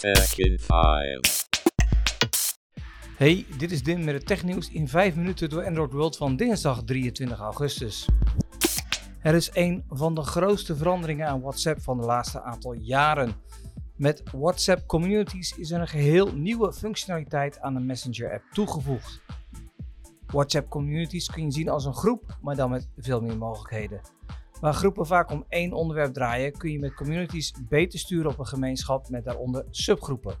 Tech in 5. Hey, dit is Dim met het technieuws in 5 minuten door Android World van dinsdag 23 augustus. Er is een van de grootste veranderingen aan WhatsApp van de laatste aantal jaren. Met WhatsApp Communities is er een geheel nieuwe functionaliteit aan de Messenger-app toegevoegd. WhatsApp Communities kun je zien als een groep, maar dan met veel meer mogelijkheden. Waar groepen vaak om één onderwerp draaien, kun je met communities beter sturen op een gemeenschap met daaronder subgroepen.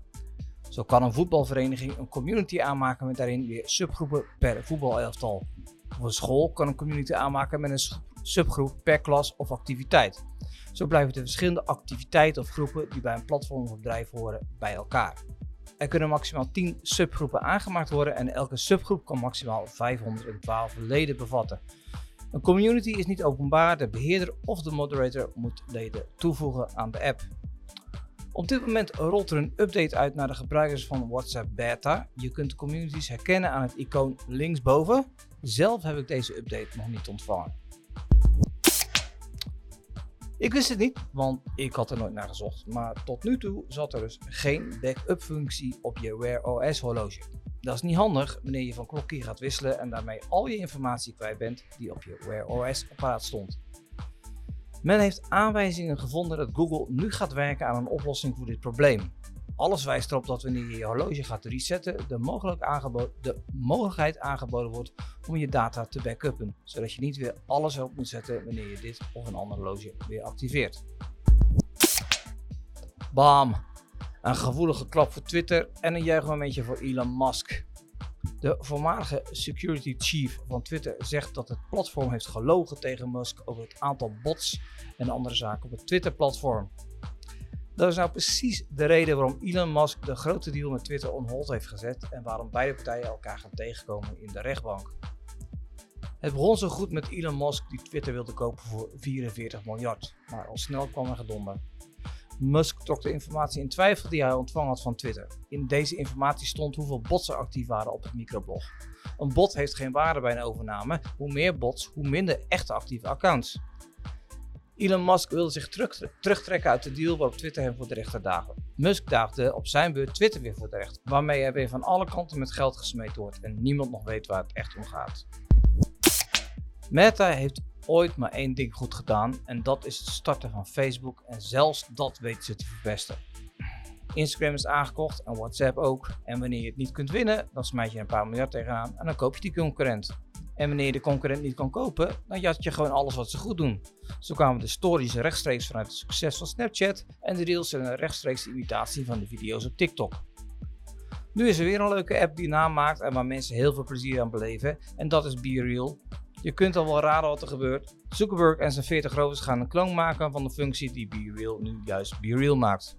Zo kan een voetbalvereniging een community aanmaken met daarin weer subgroepen per voetbalelftal. Of een school kan een community aanmaken met een subgroep per klas of activiteit. Zo blijven de verschillende activiteiten of groepen die bij een platform of bedrijf horen bij elkaar. Er kunnen maximaal 10 subgroepen aangemaakt worden en elke subgroep kan maximaal 512 leden bevatten. Een community is niet openbaar, de beheerder of de moderator moet leden toevoegen aan de app. Op dit moment rolt er een update uit naar de gebruikers van WhatsApp Beta. Je kunt communities herkennen aan het icoon linksboven. Zelf heb ik deze update nog niet ontvangen. Ik wist het niet, want ik had er nooit naar gezocht. Maar tot nu toe zat er dus geen backup functie op je Wear OS horloge. Dat is niet handig wanneer je van klokje gaat wisselen en daarmee al je informatie kwijt bent die op je Wear OS apparaat stond. Men heeft aanwijzingen gevonden dat Google nu gaat werken aan een oplossing voor dit probleem. Alles wijst erop dat wanneer je je horloge gaat resetten, de mogelijkheid aangeboden wordt om je data te backuppen, zodat je niet weer alles op moet zetten wanneer je dit of een ander horloge weer activeert. Bam! Een gevoelige klap voor Twitter en een juichmomentje voor Elon Musk. De voormalige security chief van Twitter zegt dat het platform heeft gelogen tegen Musk over het aantal bots en andere zaken op het Twitter-platform. Dat is nou precies de reden waarom Elon Musk de grote deal met Twitter on hold heeft gezet en waarom beide partijen elkaar gaan tegenkomen in de rechtbank. Het begon zo goed met Elon Musk die Twitter wilde kopen voor 44 miljard, maar al snel kwam er gedonder. Musk trok de informatie in twijfel die hij ontvangen had van Twitter. In deze informatie stond hoeveel bots er actief waren op het microblog. Een bot heeft geen waarde bij een overname. Hoe meer bots, hoe minder echte actieve accounts. Elon Musk wilde zich terug, terugtrekken uit de deal waarop Twitter hem voor de rechter daagde. Musk daagde op zijn beurt Twitter weer voor de rechter, waarmee hij weer van alle kanten met geld gesmeten wordt en niemand nog weet waar het echt om gaat. Meta heeft ooit maar één ding goed gedaan en dat is het starten van Facebook en zelfs dat weten ze te verpesten. Instagram is aangekocht en WhatsApp ook. En wanneer je het niet kunt winnen, dan smijt je een paar miljard tegenaan en dan koop je die concurrent. En wanneer je de concurrent niet kan kopen, dan jat je gewoon alles wat ze goed doen. Zo kwamen de stories rechtstreeks vanuit het succes van Snapchat en de reels zijn een rechtstreeks imitatie van de video's op TikTok. Nu is er weer een leuke app die naam maakt en waar mensen heel veel plezier aan beleven en dat is BeReal. Je kunt al wel raden wat er gebeurt. Zuckerberg en zijn 40 rovers gaan een kloon maken van de functie die BeReal nu juist BeReal maakt.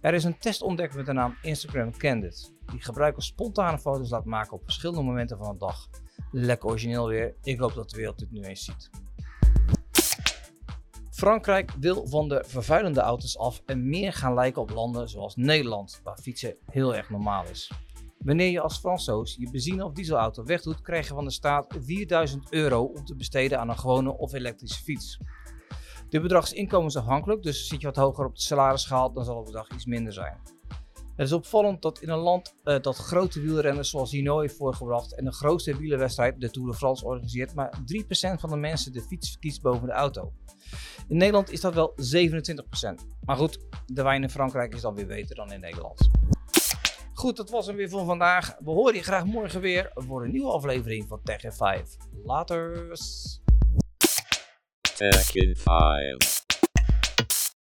Er is een test ontdekt met de naam Instagram Candid, die gebruikers spontane foto's laat maken op verschillende momenten van de dag. Lekker origineel weer, ik hoop dat de wereld dit nu eens ziet. Frankrijk wil van de vervuilende auto's af en meer gaan lijken op landen zoals Nederland, waar fietsen heel erg normaal is. Wanneer je als Fransoos je benzine- of dieselauto wegdoet, krijg je van de staat 4000 euro om te besteden aan een gewone of elektrische fiets. Dit bedrag is inkomensafhankelijk, dus zit je wat hoger op de salarisschaal, dan zal het bedrag iets minder zijn. Het is opvallend dat in een land uh, dat grote wielrenners zoals Hino heeft voorgebracht en de grootste wielerwedstrijd, de Tour de France, organiseert, maar 3% van de mensen de fiets verkiest boven de auto. In Nederland is dat wel 27%. Maar goed, de wijn in Frankrijk is dan weer beter dan in Nederland. Goed, dat was hem weer voor vandaag. We horen je graag morgen weer voor een nieuwe aflevering van Tech in 5. Later. Tech in 5.